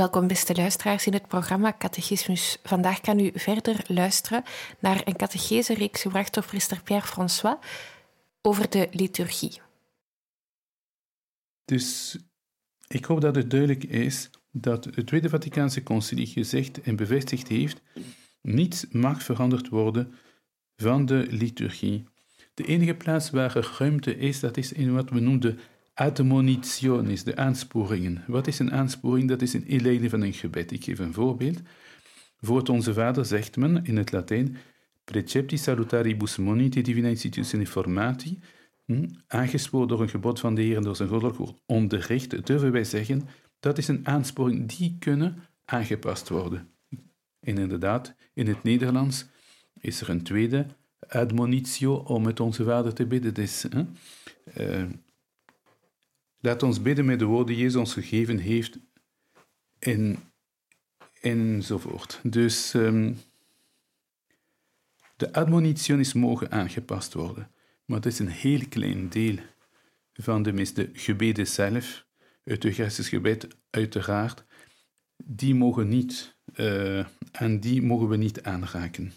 Welkom beste luisteraars in het programma Catechismus. Vandaag kan u verder luisteren naar een catechese-reeks gebracht door priester Pierre François over de liturgie. Dus ik hoop dat het duidelijk is dat het Tweede Vaticaanse Concilie gezegd en bevestigd heeft: niets mag veranderd worden van de liturgie. De enige plaats waar er ruimte is, dat is in wat we noemen admonitionis, de aansporingen. Wat is een aansporing? Dat is een inleiding van een gebed. Ik geef een voorbeeld. Voor het Onze Vader zegt men in het Latijn precepti salutaribus moniti divina institutione formati, hm, aangespoord door een gebod van de Heer en door zijn goddelijk woord onderricht, durven wij zeggen, dat is een aansporing die kunnen aangepast worden. En inderdaad, in het Nederlands is er een tweede admonitio om met onze Vader te bidden. Dus, hè, uh, Laat ons bidden met de woorden die Jezus ons gegeven heeft en, enzovoort. Dus um, de admonitionis mogen aangepast worden, maar het is een heel klein deel van de mis, de gebeden zelf, het gebed uiteraard, die mogen niet, uh, en die mogen we niet aanraken.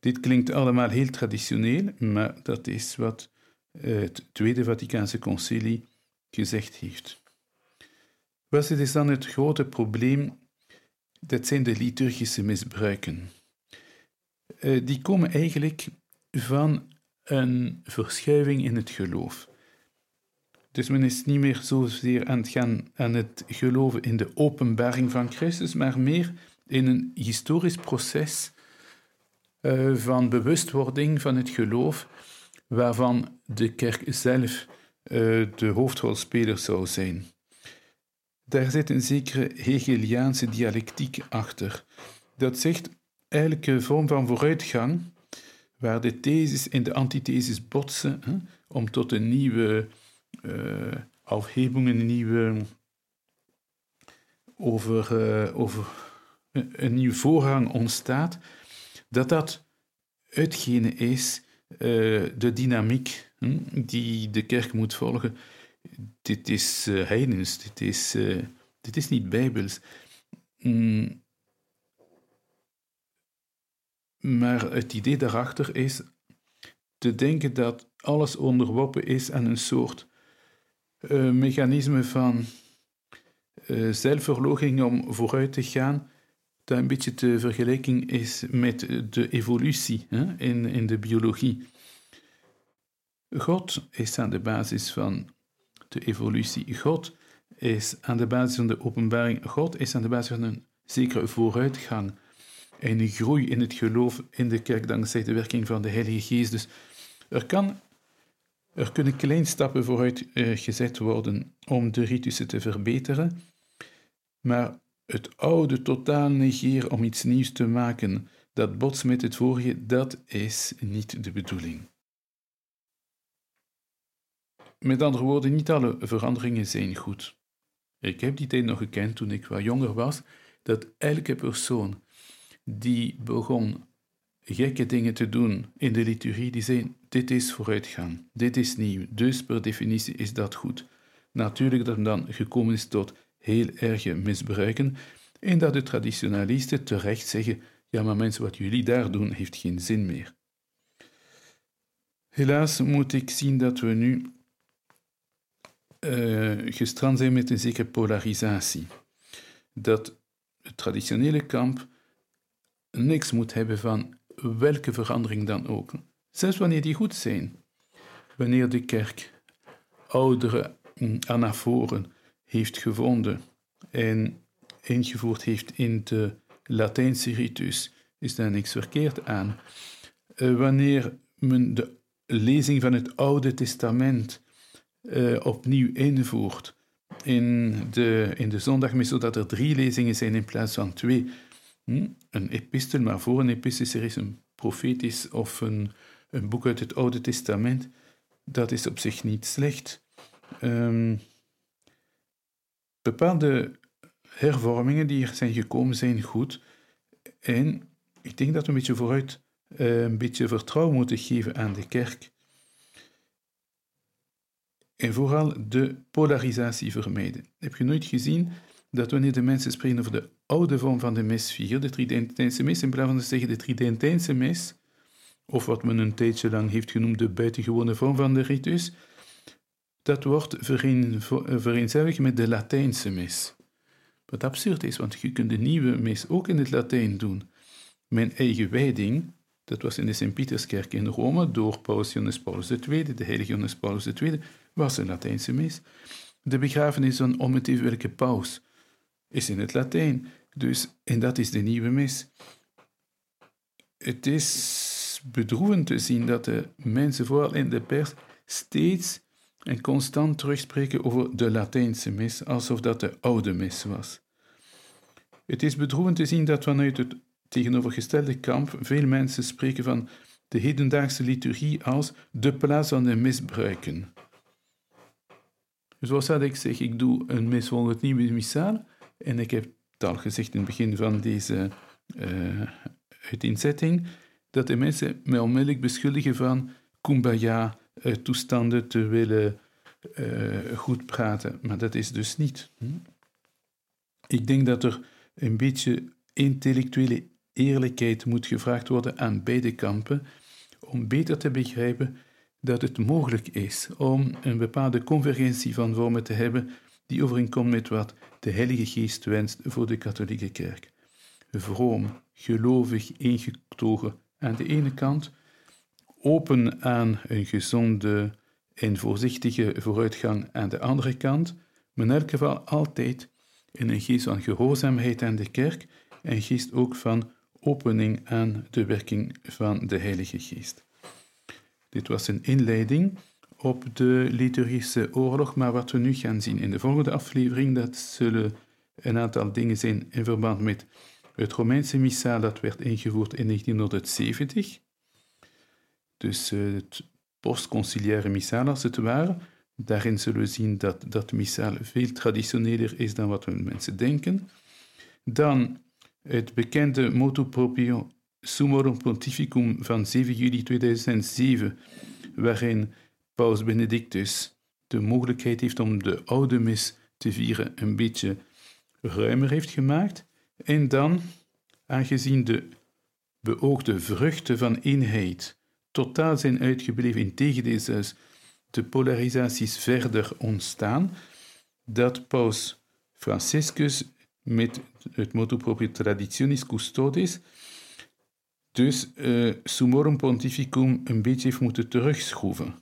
Dit klinkt allemaal heel traditioneel, maar dat is wat het Tweede Vaticaanse Concilie gezegd heeft. Wat is dan het grote probleem? Dat zijn de liturgische misbruiken. Eh, die komen eigenlijk van een verschuiving in het geloof. Dus men is niet meer zozeer aan het gaan aan het geloven in de openbaring van Christus, maar meer in een historisch proces uh, van bewustwording van het geloof waarvan de kerk zelf uh, de hoofdrolspeler zou zijn. Daar zit een zekere Hegeliaanse dialectiek achter. Dat zegt elke vorm van vooruitgang, waar de thesis en de antithesis botsen, hè, om tot een nieuwe uh, afhebing, een nieuwe over, uh, over een, nieuwe voorrang ontstaat, dat dat hetgene is de dynamiek hm, die de kerk moet volgen, dit is uh, heidens, dit is, uh, dit is niet bijbels. Mm. Maar het idee daarachter is te denken dat alles onderworpen is aan een soort mechanisme van zelfverloging om vooruit te gaan, een beetje te vergelijking is met de evolutie hè, in, in de biologie. God is aan de basis van de evolutie. God is aan de basis van de openbaring. God is aan de basis van een zekere vooruitgang en een groei in het geloof in de kerk dankzij de werking van de Heilige Geest. Dus er, kan, er kunnen kleine stappen vooruit uh, gezet worden om de ritussen te verbeteren, maar het oude totaal negeren om iets nieuws te maken dat botst met het vorige, dat is niet de bedoeling. Met andere woorden, niet alle veranderingen zijn goed. Ik heb die tijd nog gekend toen ik wat jonger was, dat elke persoon die begon gekke dingen te doen in de liturgie, die zei, dit is vooruitgang, dit is nieuw, dus per definitie is dat goed. Natuurlijk dat dan gekomen is tot heel erge misbruiken en dat de traditionalisten terecht zeggen, ja maar mensen, wat jullie daar doen, heeft geen zin meer. Helaas moet ik zien dat we nu uh, gestrand zijn met een zekere polarisatie. Dat het traditionele kamp niks moet hebben van welke verandering dan ook. Zelfs wanneer die goed zijn. Wanneer de kerk oudere mm, anaforen heeft gevonden en ingevoerd heeft in de Latijnse ritus, is daar niks verkeerd aan. Uh, wanneer men de lezing van het Oude Testament uh, opnieuw invoert in de, in de zondagmis, zodat er drie lezingen zijn in plaats van twee. Hm? Een epistel, maar voor een epistel er is een profetisch of een, een boek uit het Oude Testament. Dat is op zich niet slecht. Um, bepaalde hervormingen die er zijn gekomen zijn goed. En ik denk dat we een beetje vooruit uh, een beetje vertrouwen moeten geven aan de kerk. En vooral de polarisatie vermijden. Heb je nooit gezien dat wanneer de mensen spreken over de oude vorm van de mis 4, de Tridentijnse mis, in plaats van te zeggen de Tridentijnse mis, of wat men een tijdje lang heeft genoemd de buitengewone vorm van de ritus, dat wordt vereenzelvigd met de Latijnse mis. Wat absurd is, want je kunt de nieuwe mis ook in het Latijn doen. Mijn eigen wijding, dat was in de Sint-Pieterskerk in Rome door Paus Johannes Paulus II, de heilige Johannes Paulus II, was een Latijnse mis. De begrafenis van om paus is in het Latijn. Dus, en dat is de nieuwe mis. Het is bedroevend te zien dat de mensen, vooral in de pers, steeds en constant terugspreken over de Latijnse mis, alsof dat de oude mis was. Het is bedroevend te zien dat vanuit het tegenovergestelde kamp veel mensen spreken van de hedendaagse liturgie als de plaats van de misbruiken. Zoals dat ik zeg, ik doe een mis volgens het nieuwe missaal, en ik heb het al gezegd in het begin van deze uh, uiteenzetting, dat de mensen mij onmiddellijk beschuldigen van kumbaya, toestanden te willen uh, goed praten. Maar dat is dus niet. Hm? Ik denk dat er een beetje intellectuele eerlijkheid moet gevraagd worden aan beide kampen om beter te begrijpen dat het mogelijk is om een bepaalde convergentie van vormen te hebben die overeenkomt met wat de Heilige Geest wenst voor de katholieke kerk. Vroom, gelovig, ingetogen aan de ene kant, open aan een gezonde en voorzichtige vooruitgang aan de andere kant, maar in elk geval altijd in een geest van gehoorzaamheid aan de kerk en geest ook van opening aan de werking van de Heilige Geest. Dit was een inleiding op de liturgische oorlog, maar wat we nu gaan zien in de volgende aflevering, dat zullen een aantal dingen zijn in verband met het Romeinse missaal dat werd ingevoerd in 1970. Dus het postconciliaire missaal als het ware. Daarin zullen we zien dat dat missaal veel traditioneler is dan wat mensen denken. Dan het bekende motu proprio Summorum Pontificum van 7 juli 2007, waarin Paus Benedictus de mogelijkheid heeft om de oude mis te vieren een beetje ruimer heeft gemaakt. En dan, aangezien de beoogde vruchten van eenheid totaal zijn uitgebleven, in tegendeel de polarisaties verder ontstaan, dat Paus Franciscus met het motto proprio Traditionis Custodes dus uh, Summorum Pontificum een beetje heeft moeten terugschroeven.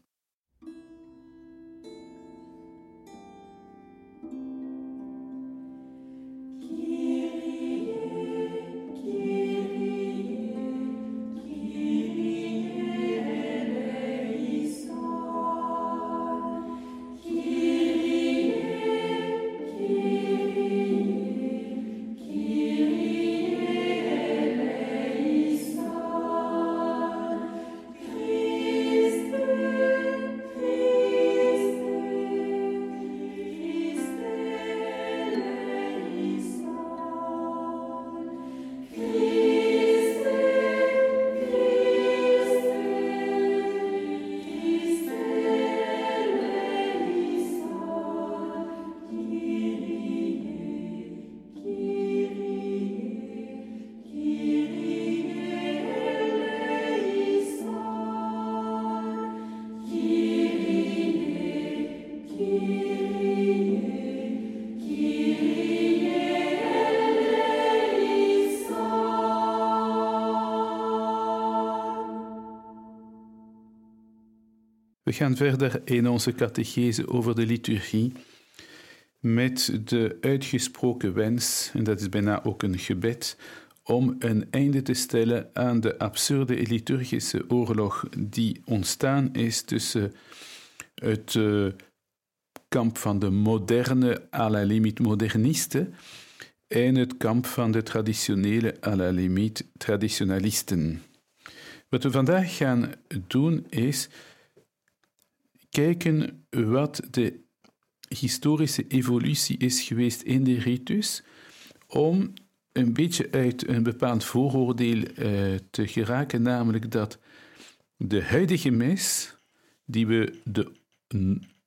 Gaan verder in onze catechese over de liturgie met de uitgesproken wens, en dat is bijna ook een gebed, om een einde te stellen aan de absurde liturgische oorlog die ontstaan is tussen het uh, kamp van de moderne, à la limite modernisten, en het kamp van de traditionele, à la limite traditionalisten. Wat we vandaag gaan doen is kijken wat de historische evolutie is geweest in de ritus, om een beetje uit een bepaald vooroordeel uh, te geraken, namelijk dat de huidige mis, die we de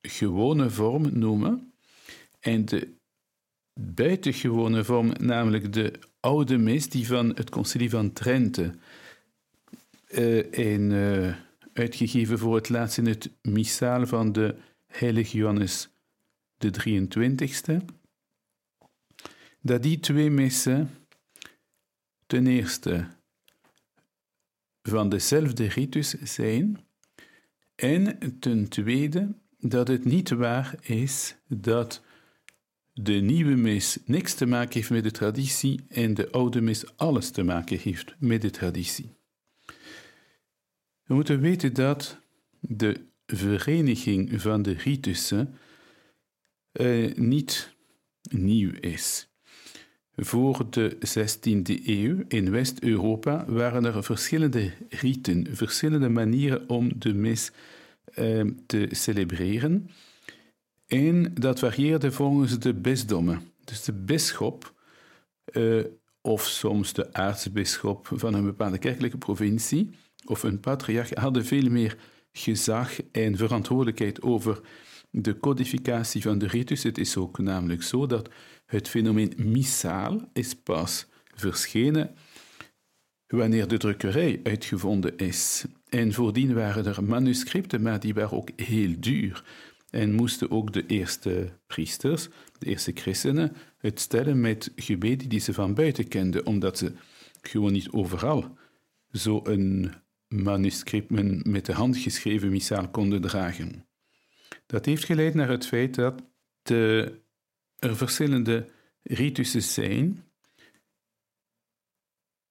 gewone vorm noemen, en de buitengewone vorm, namelijk de oude mis, die van het concilie van Trente, uh, in, uh, uitgegeven voor het laatst in het missaal van de heilige Johannes de 23ste, dat die twee missen ten eerste van dezelfde ritus zijn en ten tweede dat het niet waar is dat de nieuwe mis niks te maken heeft met de traditie en de oude mis alles te maken heeft met de traditie. We moeten weten dat de vereniging van de ritussen uh, niet nieuw is. Voor de 16e eeuw in West-Europa waren er verschillende riten, verschillende manieren om de mis uh, te celebreren. En dat varieerde volgens de bisdommen. Dus de bisschop, uh, of soms de aartsbisschop van een bepaalde kerkelijke provincie, of een patriarch, hadden veel meer gezag en verantwoordelijkheid over de codificatie van de ritus. Het is ook namelijk zo dat het fenomeen missaal is pas verschenen wanneer de drukkerij uitgevonden is. En voordien waren er manuscripten, maar die waren ook heel duur. En moesten ook de eerste priesters, de eerste christenen, het stellen met gebeden die ze van buiten kenden, omdat ze gewoon niet overal zo'n manuscript met de hand geschreven missaal konden dragen. Dat heeft geleid naar het feit dat de, er verschillende ritussen zijn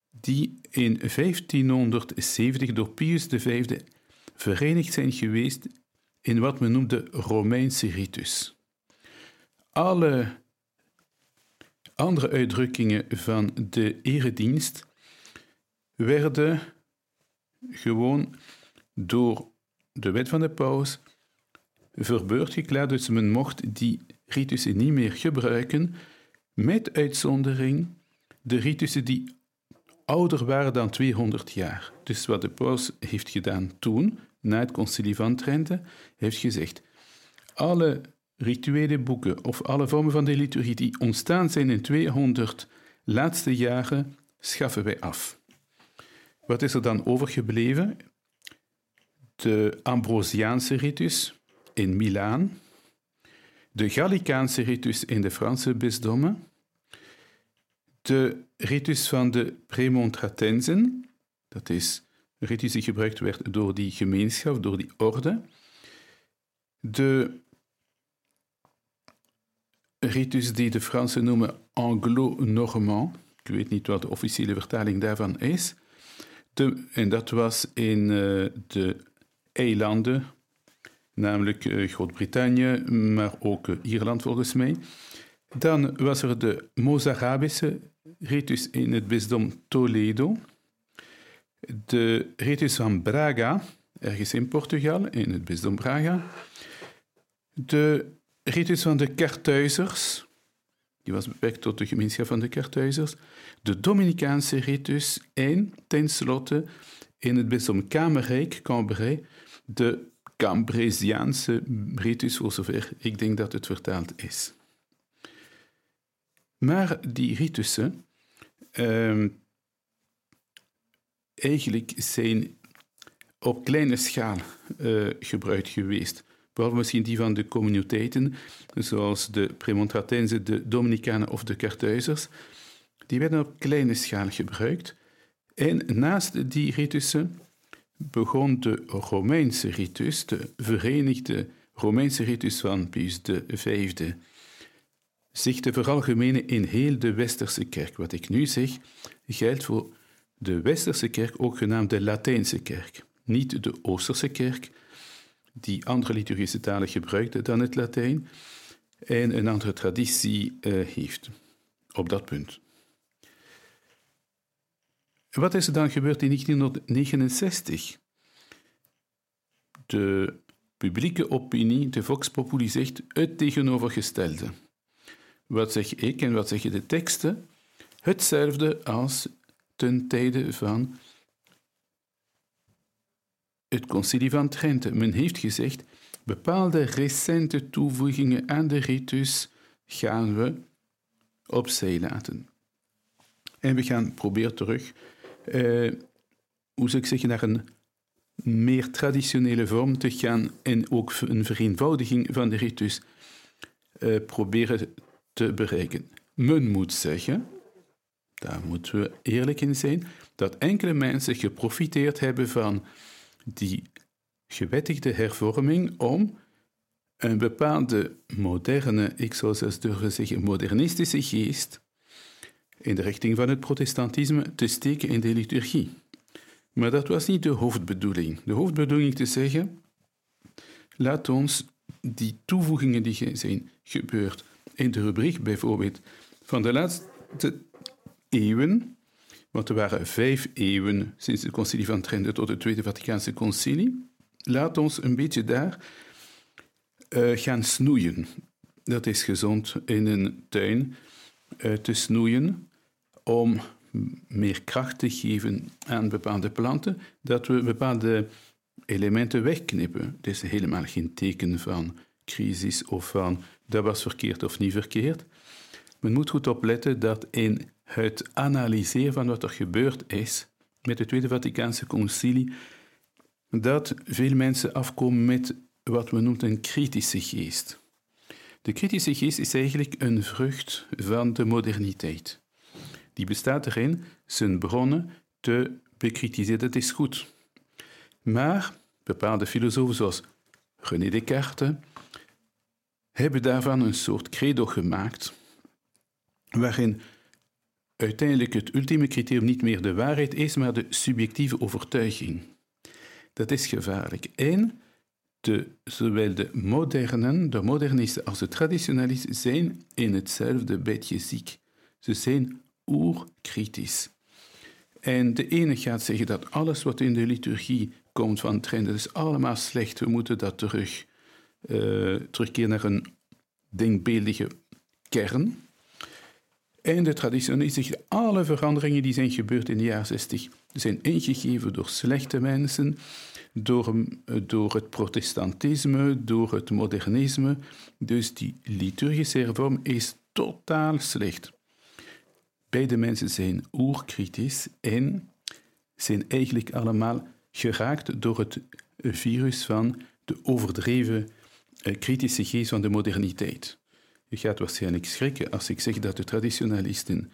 die in 1570 door Pius V verenigd zijn geweest in wat men noemt de Romeinse ritus. Alle andere uitdrukkingen van de eredienst werden gewoon door de wet van de paus verbeurd geklaard, dus men mocht die ritussen niet meer gebruiken, met uitzondering de ritussen die ouder waren dan 200 jaar. Dus wat de paus heeft gedaan toen, na het concilie van Trente, heeft gezegd, alle rituele boeken of alle vormen van de liturgie die ontstaan zijn in 200 laatste jaren, schaffen wij af. Wat is er dan overgebleven? De Ambrosiaanse ritus in Milaan, de Gallicaanse ritus in de Franse bisdommen, de ritus van de Premontratensen, dat is een ritus die gebruikt werd door die gemeenschap, door die orde, de ritus die de Fransen noemen Anglo-Normand, ik weet niet wat de officiële vertaling daarvan is, en dat was in uh, de eilanden, namelijk uh, Groot-Brittannië, maar ook uh, Ierland volgens mij. Dan was er de Mozarabische ritus in het bisdom Toledo, de ritus van Braga, ergens in Portugal, in het bisdom Braga, de ritus van de Kartuizers, die was beperkt tot de gemeenschap van de Kartuizers, de Dominicaanse ritus en tenslotte in het bisdom Kamerrijk, Cambrai, de Cambresiaanse ritus, voor zover ik denk dat het vertaald is. Maar die ritussen uh, eigenlijk zijn op kleine schaal uh, gebruikt geweest. Behalve misschien die van de communiteiten, zoals de Premontratenzen, de Dominicanen of de Kartuizers. Die werden op kleine schaal gebruikt. En naast die ritussen begon de Romeinse ritus, de verenigde Romeinse ritus van Pius V, zich te veralgemenen in heel de Westerse kerk. Wat ik nu zeg, geldt voor de Westerse kerk, ook genaamd de Latijnse kerk. Niet de Oosterse kerk, die andere liturgische talen gebruikte dan het Latijn en een andere traditie uh, heeft op dat punt. Wat is er dan gebeurd in 1969? De publieke opinie, de Vox Populi, zegt het tegenovergestelde. Wat zeg ik en wat zeggen de teksten? Hetzelfde als ten tijde van het concilie van Trente. Men heeft gezegd, bepaalde recente toevoegingen aan de ritus gaan we opzij laten. En we gaan proberen terug, eh, hoe zou ik zeggen, naar een meer traditionele vorm te gaan en ook een vereenvoudiging van de ritus uh, proberen te bereiken. Men moet zeggen, daar moeten we eerlijk in zijn, dat enkele mensen geprofiteerd hebben van die gewettigde hervorming om een bepaalde moderne, ik zou zelfs durven zeggen modernistische geest in de richting van het protestantisme te steken in de liturgie. Maar dat was niet de hoofdbedoeling. De hoofdbedoeling te zeggen, laat ons die toevoegingen die zijn gebeurd in de rubriek bijvoorbeeld van de laatste eeuwen, want er waren vijf eeuwen sinds het concilie van Trente tot het Tweede Vaticaanse concilie, laat ons een beetje daar uh, gaan snoeien. Dat is gezond in een tuin uh, te snoeien om meer kracht te geven aan bepaalde planten, dat we bepaalde elementen wegknippen. Het is helemaal geen teken van crisis of van dat was verkeerd of niet verkeerd. Men moet goed opletten dat in het analyseren van wat er gebeurd is met het Tweede Vaticaanse Concilie, dat veel mensen afkomen met wat men noemt een kritische geest. De kritische geest is eigenlijk een vrucht van de moderniteit. Die bestaat erin zijn bronnen te bekritiseren. Dat is goed. Maar bepaalde filosofen zoals René Descartes hebben daarvan een soort credo gemaakt, waarin uiteindelijk het ultieme criterium niet meer de waarheid is, maar de subjectieve overtuiging. Dat is gevaarlijk. En de, zowel de modernen, de modernisten als de traditionalisten zijn in hetzelfde bedje ziek. Ze zijn oerkritisch. En de ene gaat zeggen dat alles wat in de liturgie komt van trend, dat is allemaal slecht, we moeten dat terug, uh, terugkeren naar een denkbeeldige kern. En de traditionalisten zeggen alle veranderingen die zijn gebeurd in de jaren 60 zijn ingegeven door slechte mensen, door, door het protestantisme, door het modernisme. Dus die liturgische reform is totaal slecht. Beide mensen zijn oerkritisch en zijn eigenlijk allemaal geraakt door het virus van de overdreven eh, kritische geest van de moderniteit. Je gaat waarschijnlijk schrikken als ik zeg dat de traditionalisten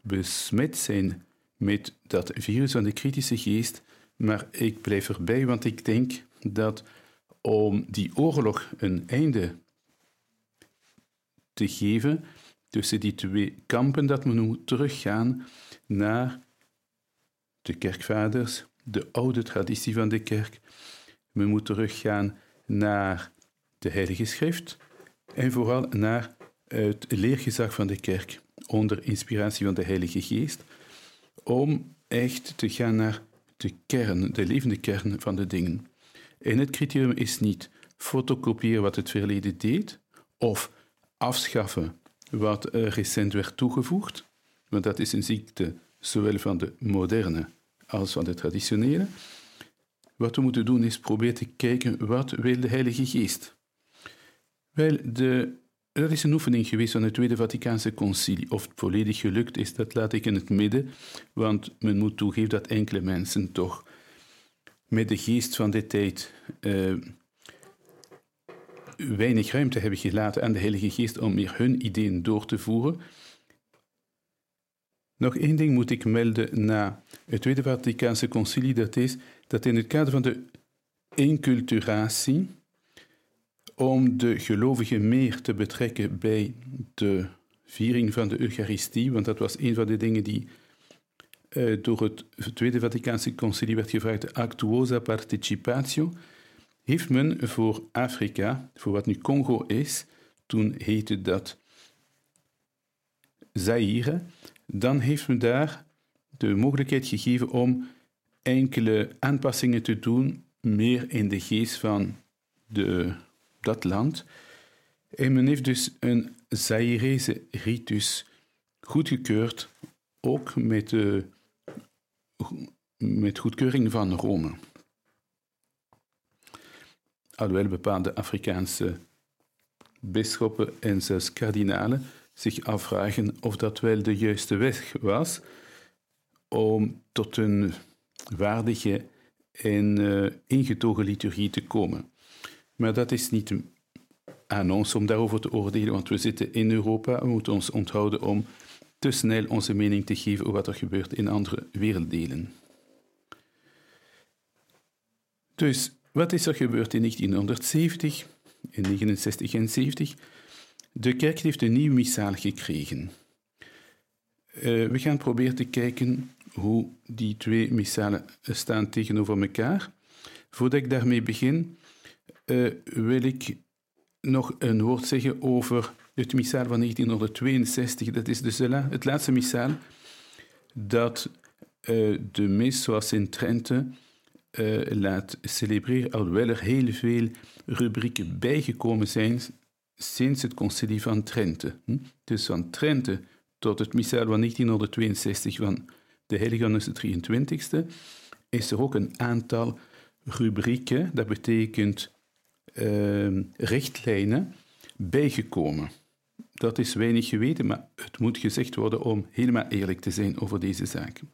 besmet zijn met dat virus van de kritische geest, maar ik blijf erbij, want ik denk dat om die oorlog een einde te geven tussen die twee kampen, dat men moet teruggaan naar de kerkvaders, de oude traditie van de kerk. Men moet teruggaan naar de Heilige Schrift en vooral naar het leergezag van de kerk onder inspiratie van de Heilige Geest, om echt te gaan naar de kern, de levende kern van de dingen. En het criterium is niet fotocopiëren wat het verleden deed, of afschaffen wat recent werd toegevoegd, want dat is een ziekte zowel van de moderne als van de traditionele. Wat we moeten doen is proberen te kijken wat wil de Heilige Geest. Wel, de, dat is een oefening geweest van het Tweede Vaticaanse Concilie. Of het volledig gelukt is, dat laat ik in het midden, want men moet toegeven dat enkele mensen toch met de geest van de tijd uh, weinig ruimte hebben gelaten aan de Heilige Geest om meer hun ideeën door te voeren. Nog één ding moet ik melden na het Tweede Vaticaanse Concilie, dat is dat in het kader van de inculturatie, om de gelovigen meer te betrekken bij de viering van de Eucharistie, want dat was een van de dingen die uh, door het Tweede Vaticaanse Concilie werd gevraagd, de actuosa participatio, heeft men voor Afrika, voor wat nu Congo is, toen heette dat Zaire, dan heeft men daar de mogelijkheid gegeven om enkele aanpassingen te doen, meer in de geest van de, dat land. En men heeft dus een Zairese ritus goedgekeurd, ook met, de, met goedkeuring van Rome. Alhoewel bepaalde Afrikaanse bisschoppen en zelfs kardinalen zich afvragen of dat wel de juiste weg was om tot een waardige en uh, ingetogen liturgie te komen. Maar dat is niet aan ons om daarover te oordelen, want we zitten in Europa. We moeten ons onthouden om te snel onze mening te geven over wat er gebeurt in andere werelddelen. Dus wat is er gebeurd in 1970, in 69 en 70? De kerk heeft een nieuw missaal gekregen. Uh, we gaan proberen te kijken hoe die twee missalen staan tegenover elkaar. Voordat ik daarmee begin, uh, wil ik nog een woord zeggen over het missaal van 1962. Dat is dus het laatste missaal dat uh, de mis, zoals in Trente, uh, laat celebreren, alhoewel er heel veel rubrieken bijgekomen zijn sinds het concilie van Trente. Hm? Dus van Trente tot het missaal van 1962 van de Heilige de 23e is er ook een aantal rubrieken, dat betekent uh, richtlijnen, bijgekomen. Dat is weinig geweten, maar het moet gezegd worden om helemaal eerlijk te zijn over deze zaken.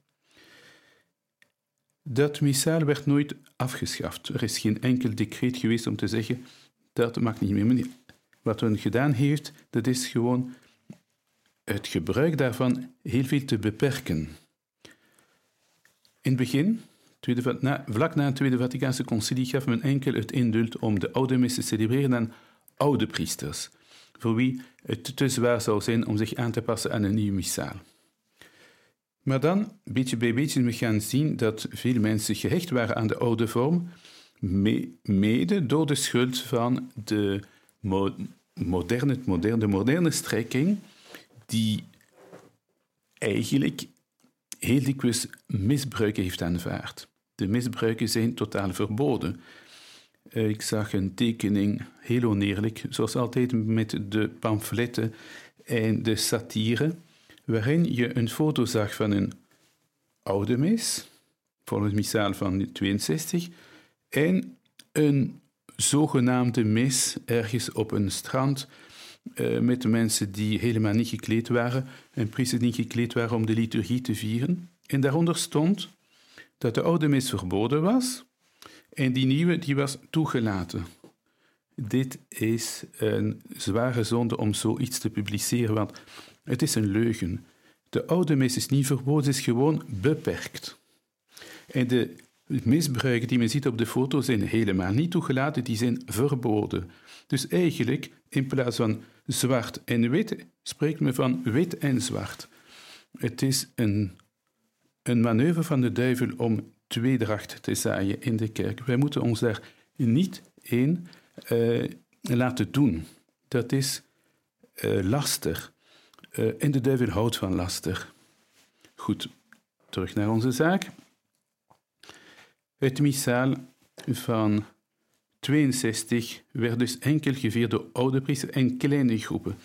Dat missaal werd nooit afgeschaft. Er is geen enkel decreet geweest om te zeggen dat mag niet meer. Wat men gedaan heeft, dat is gewoon het gebruik daarvan heel veel te beperken. In het begin, na, vlak na het Tweede Vaticaanse Concilie, gaf men enkel het indult om de oude mis te celebreren aan oude priesters, voor wie het te zwaar zou zijn om zich aan te passen aan een nieuw missaal. Maar dan, beetje bij beetje, we gaan zien dat veel mensen gehecht waren aan de oude vorm, mede door de schuld van de moderne, moderne, de moderne strekking, die eigenlijk heel dikwijls misbruiken heeft aanvaard. De misbruiken zijn totaal verboden. Eh, ik zag een tekening, heel oneerlijk, zoals altijd met de pamfletten en de satire, waarin je een foto zag van een oude mis, volgens missaal van 62, en een zogenaamde mis ergens op een strand uh, met mensen die helemaal niet gekleed waren en priesters niet gekleed waren om de liturgie te vieren. En daaronder stond dat de oude mis verboden was en die nieuwe die was toegelaten. Dit is een zware zonde om zoiets te publiceren, want het is een leugen. De oude mis is niet verboden, is gewoon beperkt. En de misbruiken die men ziet op de foto zijn helemaal niet toegelaten, die zijn verboden. Dus eigenlijk, in plaats van zwart en wit, spreekt men van wit en zwart. Het is een, een manoeuvre van de duivel om tweedracht te zaaien in de kerk. Wij moeten ons daar niet in uh, laten doen. Dat is uh, laster. Uh, en de duivel houdt van laster. Goed, terug naar onze zaak. Het missaal van 62 werd dus enkel gevierd door oude priesters en kleine groepen.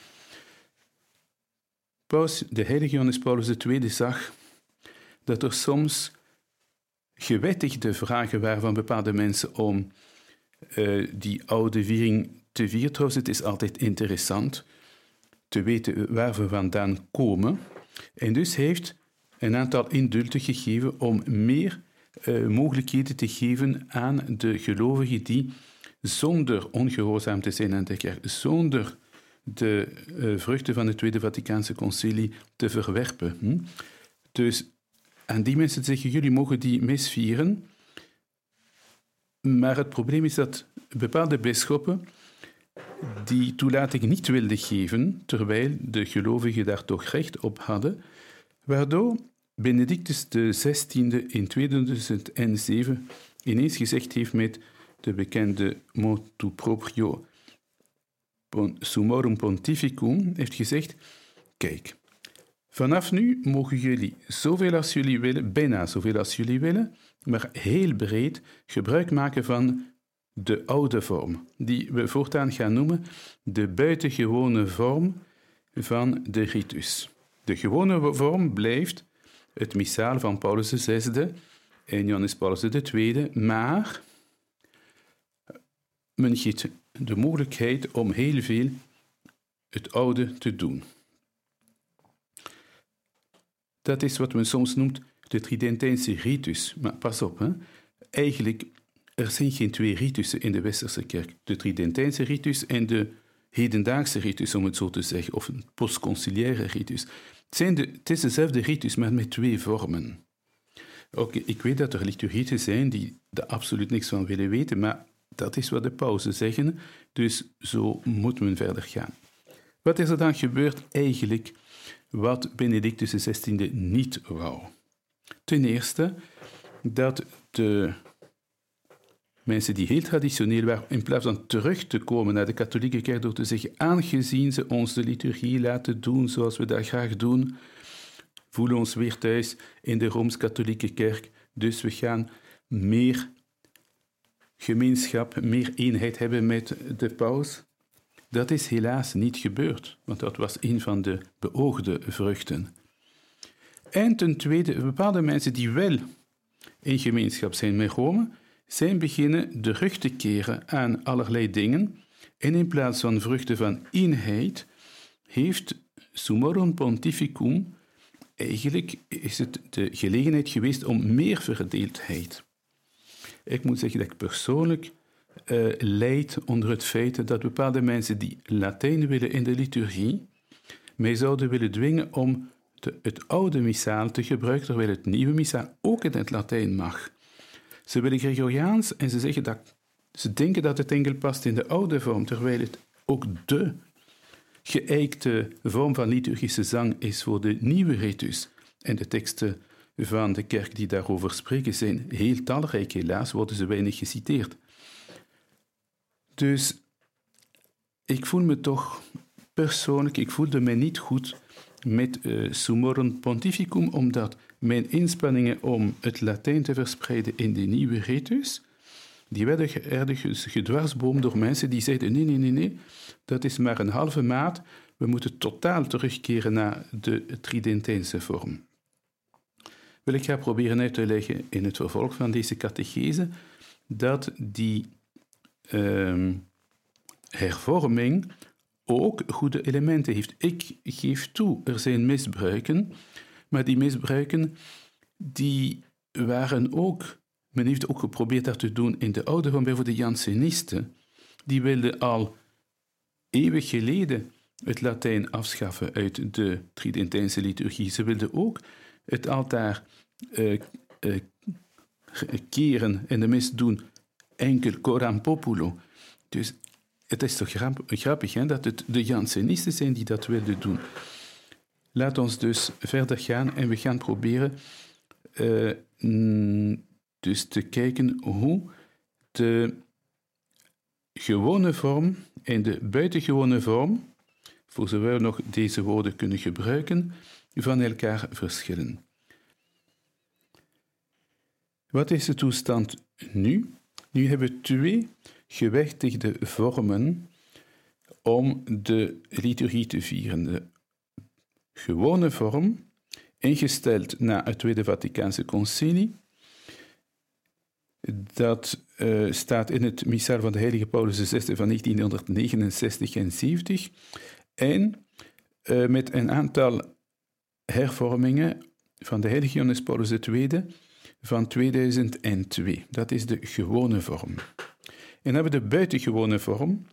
Paus, de heilige Johannes Paulus II zag dat er soms gewettigde vragen waren van bepaalde mensen om uh, die oude viering te vieren. Trouwens, het is altijd interessant te weten waar we vandaan komen. En dus heeft een aantal indulten gegeven om meer uh, mogelijkheden te geven aan de gelovigen die zonder ongehoorzaam te zijn aan de kerk, zonder de uh, vruchten van het Tweede Vaticaanse Concilie te verwerpen. Hm? Dus aan die mensen zeggen, jullie mogen die mis vieren, Maar het probleem is dat bepaalde bisschoppen die toelating niet wilden geven, terwijl de gelovigen daar toch recht op hadden, waardoor Benedictus XVI in 2007 ineens gezegd heeft met de bekende motu proprio Summorum Pontificum, heeft gezegd, kijk, vanaf nu mogen jullie zoveel als jullie willen, bijna zoveel als jullie willen, maar heel breed gebruik maken van de oude vorm, die we voortaan gaan noemen de buitengewone vorm van de ritus. De gewone vorm blijft het missaal van Paulus VI en Johannes Paulus II, maar men geeft de mogelijkheid om heel veel het oude te doen. Dat is wat men soms noemt de Tridentijnse ritus. Maar pas op, hè. eigenlijk er zijn geen twee ritussen in de Westerse kerk. De Tridentijnse ritus en de hedendaagse ritus, om het zo te zeggen, of een postconciliaire ritus. Het, zijn de, het is dezelfde ritus, maar met twee vormen. Oké, ik weet dat er liturgieën zijn die er absoluut niks van willen weten, maar dat is wat de pauzen zeggen, dus zo moet men verder gaan. Wat is er dan gebeurd eigenlijk wat Benedictus XVI niet wou? Ten eerste dat de mensen die heel traditioneel waren, in plaats van terug te komen naar de katholieke kerk door te zeggen, aangezien ze ons de liturgie laten doen zoals we dat graag doen, voelen ons weer thuis in de Rooms-Katholieke kerk, dus we gaan meer gemeenschap, meer eenheid hebben met de paus. Dat is helaas niet gebeurd, want dat was een van de beoogde vruchten. En ten tweede, bepaalde mensen die wel in gemeenschap zijn met Rome, zijn beginnen de rug te keren aan allerlei dingen en in plaats van vruchten van eenheid heeft Summorum Pontificum eigenlijk is het de gelegenheid geweest om meer verdeeldheid. Ik moet zeggen dat ik persoonlijk uh, leid onder het feit dat bepaalde mensen die Latijn willen in de liturgie, mij zouden willen dwingen om het oude missaal te gebruiken, terwijl het nieuwe missaal ook in het Latijn mag. Ze willen Gregoriaans en ze zeggen dat ze denken dat het enkel past in de oude vorm, terwijl het ook de geëikte vorm van liturgische zang is voor de nieuwe ritus. En de teksten van de kerk die daarover spreken zijn heel talrijk, helaas worden ze weinig geciteerd. Dus ik voel me toch persoonlijk, ik voelde me niet goed met uh, Summorum Pontificum, omdat mijn inspanningen om het Latijn te verspreiden in de nieuwe ritus, die werden ergens gedwarsboomd door mensen die zeiden: nee, nee, nee, nee, dat is maar een halve maat, we moeten totaal terugkeren naar de Tridentijnse vorm. Wil ik gaan proberen uit te leggen in het vervolg van deze catechese dat die uh, hervorming ook goede elementen heeft. Ik geef toe, er zijn misbruiken, maar die misbruiken die waren ook, men heeft ook geprobeerd dat te doen in de oude van bijvoorbeeld de Jansenisten. Die wilden al eeuwen geleden het Latijn afschaffen uit de Tridentijnse liturgie. Ze wilden ook het altaar uh, uh, keren en de mis doen enkel coram populo. Dus het is toch grappig hè, dat het de Jansenisten zijn die dat wilden doen. Laat ons dus verder gaan en we gaan proberen uh, dus te kijken hoe de gewone vorm en de buitengewone vorm, voor zover nog deze woorden kunnen gebruiken, van elkaar verschillen. Wat is de toestand nu? Nu hebben we twee gewichtigde vormen om de liturgie te vieren. De gewone vorm, ingesteld na het Tweede Vaticaanse Concilie, dat uh, staat in het missaal van de heilige Paulus VI van 1969 en 70 en uh, met een aantal hervormingen van de heilige Johannes Paulus II van 2002. Dat is de gewone vorm. En hebben we de buitengewone vorm,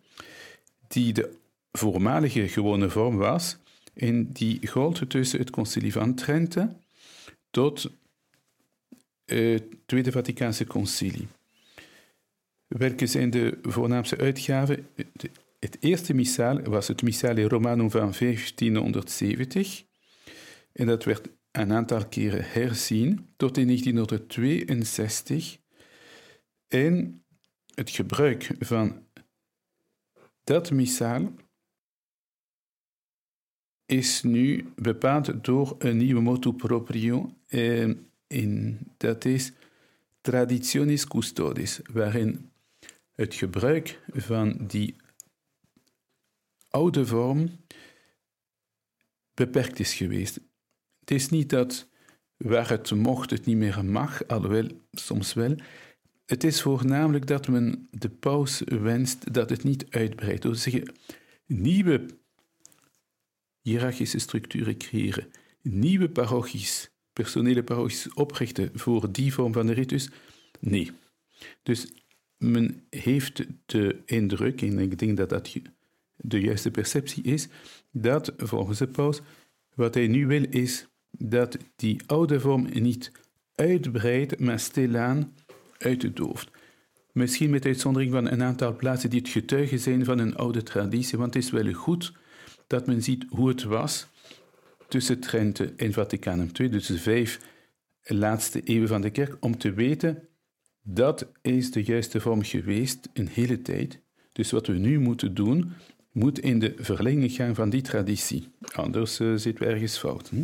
die de voormalige gewone vorm was, en die gold tussen het Concilie van Trente tot het Tweede Vaticaanse Concilie. Welke zijn de voornaamste uitgaven? Het eerste missaal was het Missale Romanum van 1570. En dat werd een aantal keren herzien tot in 1962. En het gebruik van dat missaal is nu bepaald door een nieuwe motto proprio. En dat is Traditionis Custodes, waarin het gebruik van die oude vorm beperkt is geweest. Het is niet dat waar het mocht het niet meer mag, alhoewel soms wel. Het is voornamelijk dat men de paus wenst dat het niet uitbreidt. Door zeggen, nieuwe hiërarchische structuren creëren, nieuwe parochies, personele parochies oprichten voor die vorm van de ritus. Nee. Dus men heeft de indruk, en ik denk dat dat de juiste perceptie is, dat volgens de paus wat hij nu wil is dat die oude vorm niet uitbreidt, maar stilaan uitdooft. Misschien met uitzondering van een aantal plaatsen die het getuigen zijn van een oude traditie, want het is wel goed dat men ziet hoe het was tussen Trente en Vaticanum II, dus de vijf laatste eeuwen van de kerk, om te weten dat is de juiste vorm geweest een hele tijd. Dus wat we nu moeten doen, moet in de verlenging gaan van die traditie. Anders uh, zitten we ergens fout. Hm?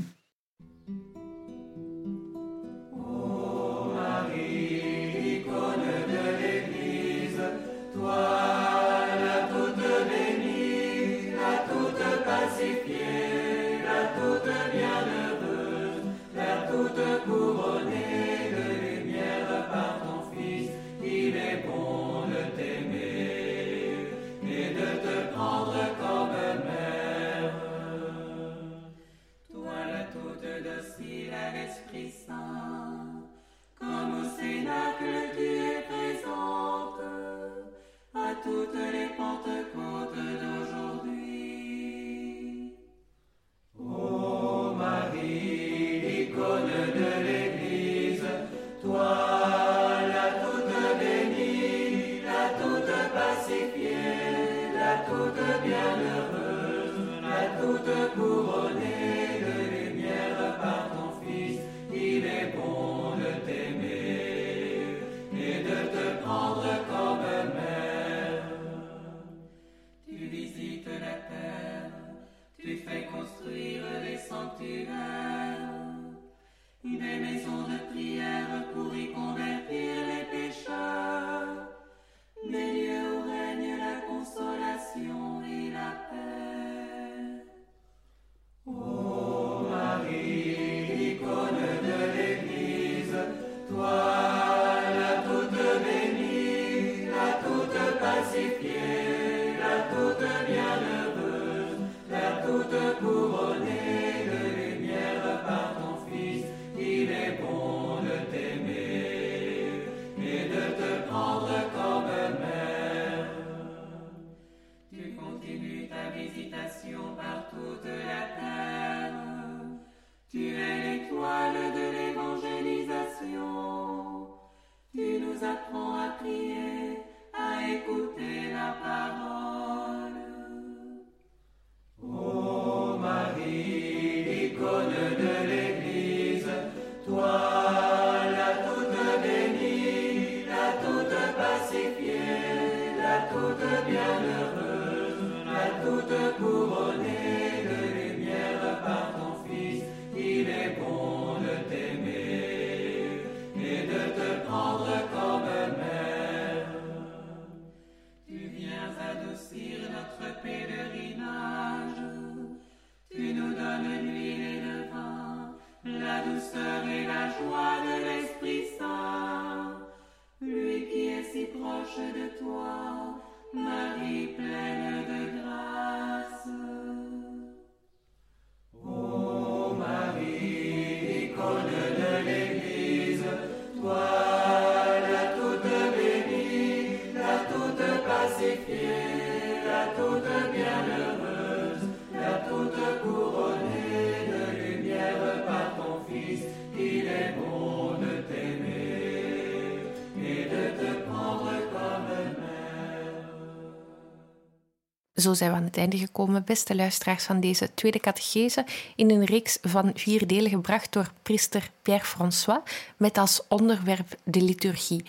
Zo zijn we aan het einde gekomen, beste luisteraars van deze tweede catechese in een reeks van vier delen gebracht door priester Pierre François met als onderwerp de liturgie.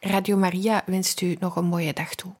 Radio Maria wenst u nog een mooie dag toe.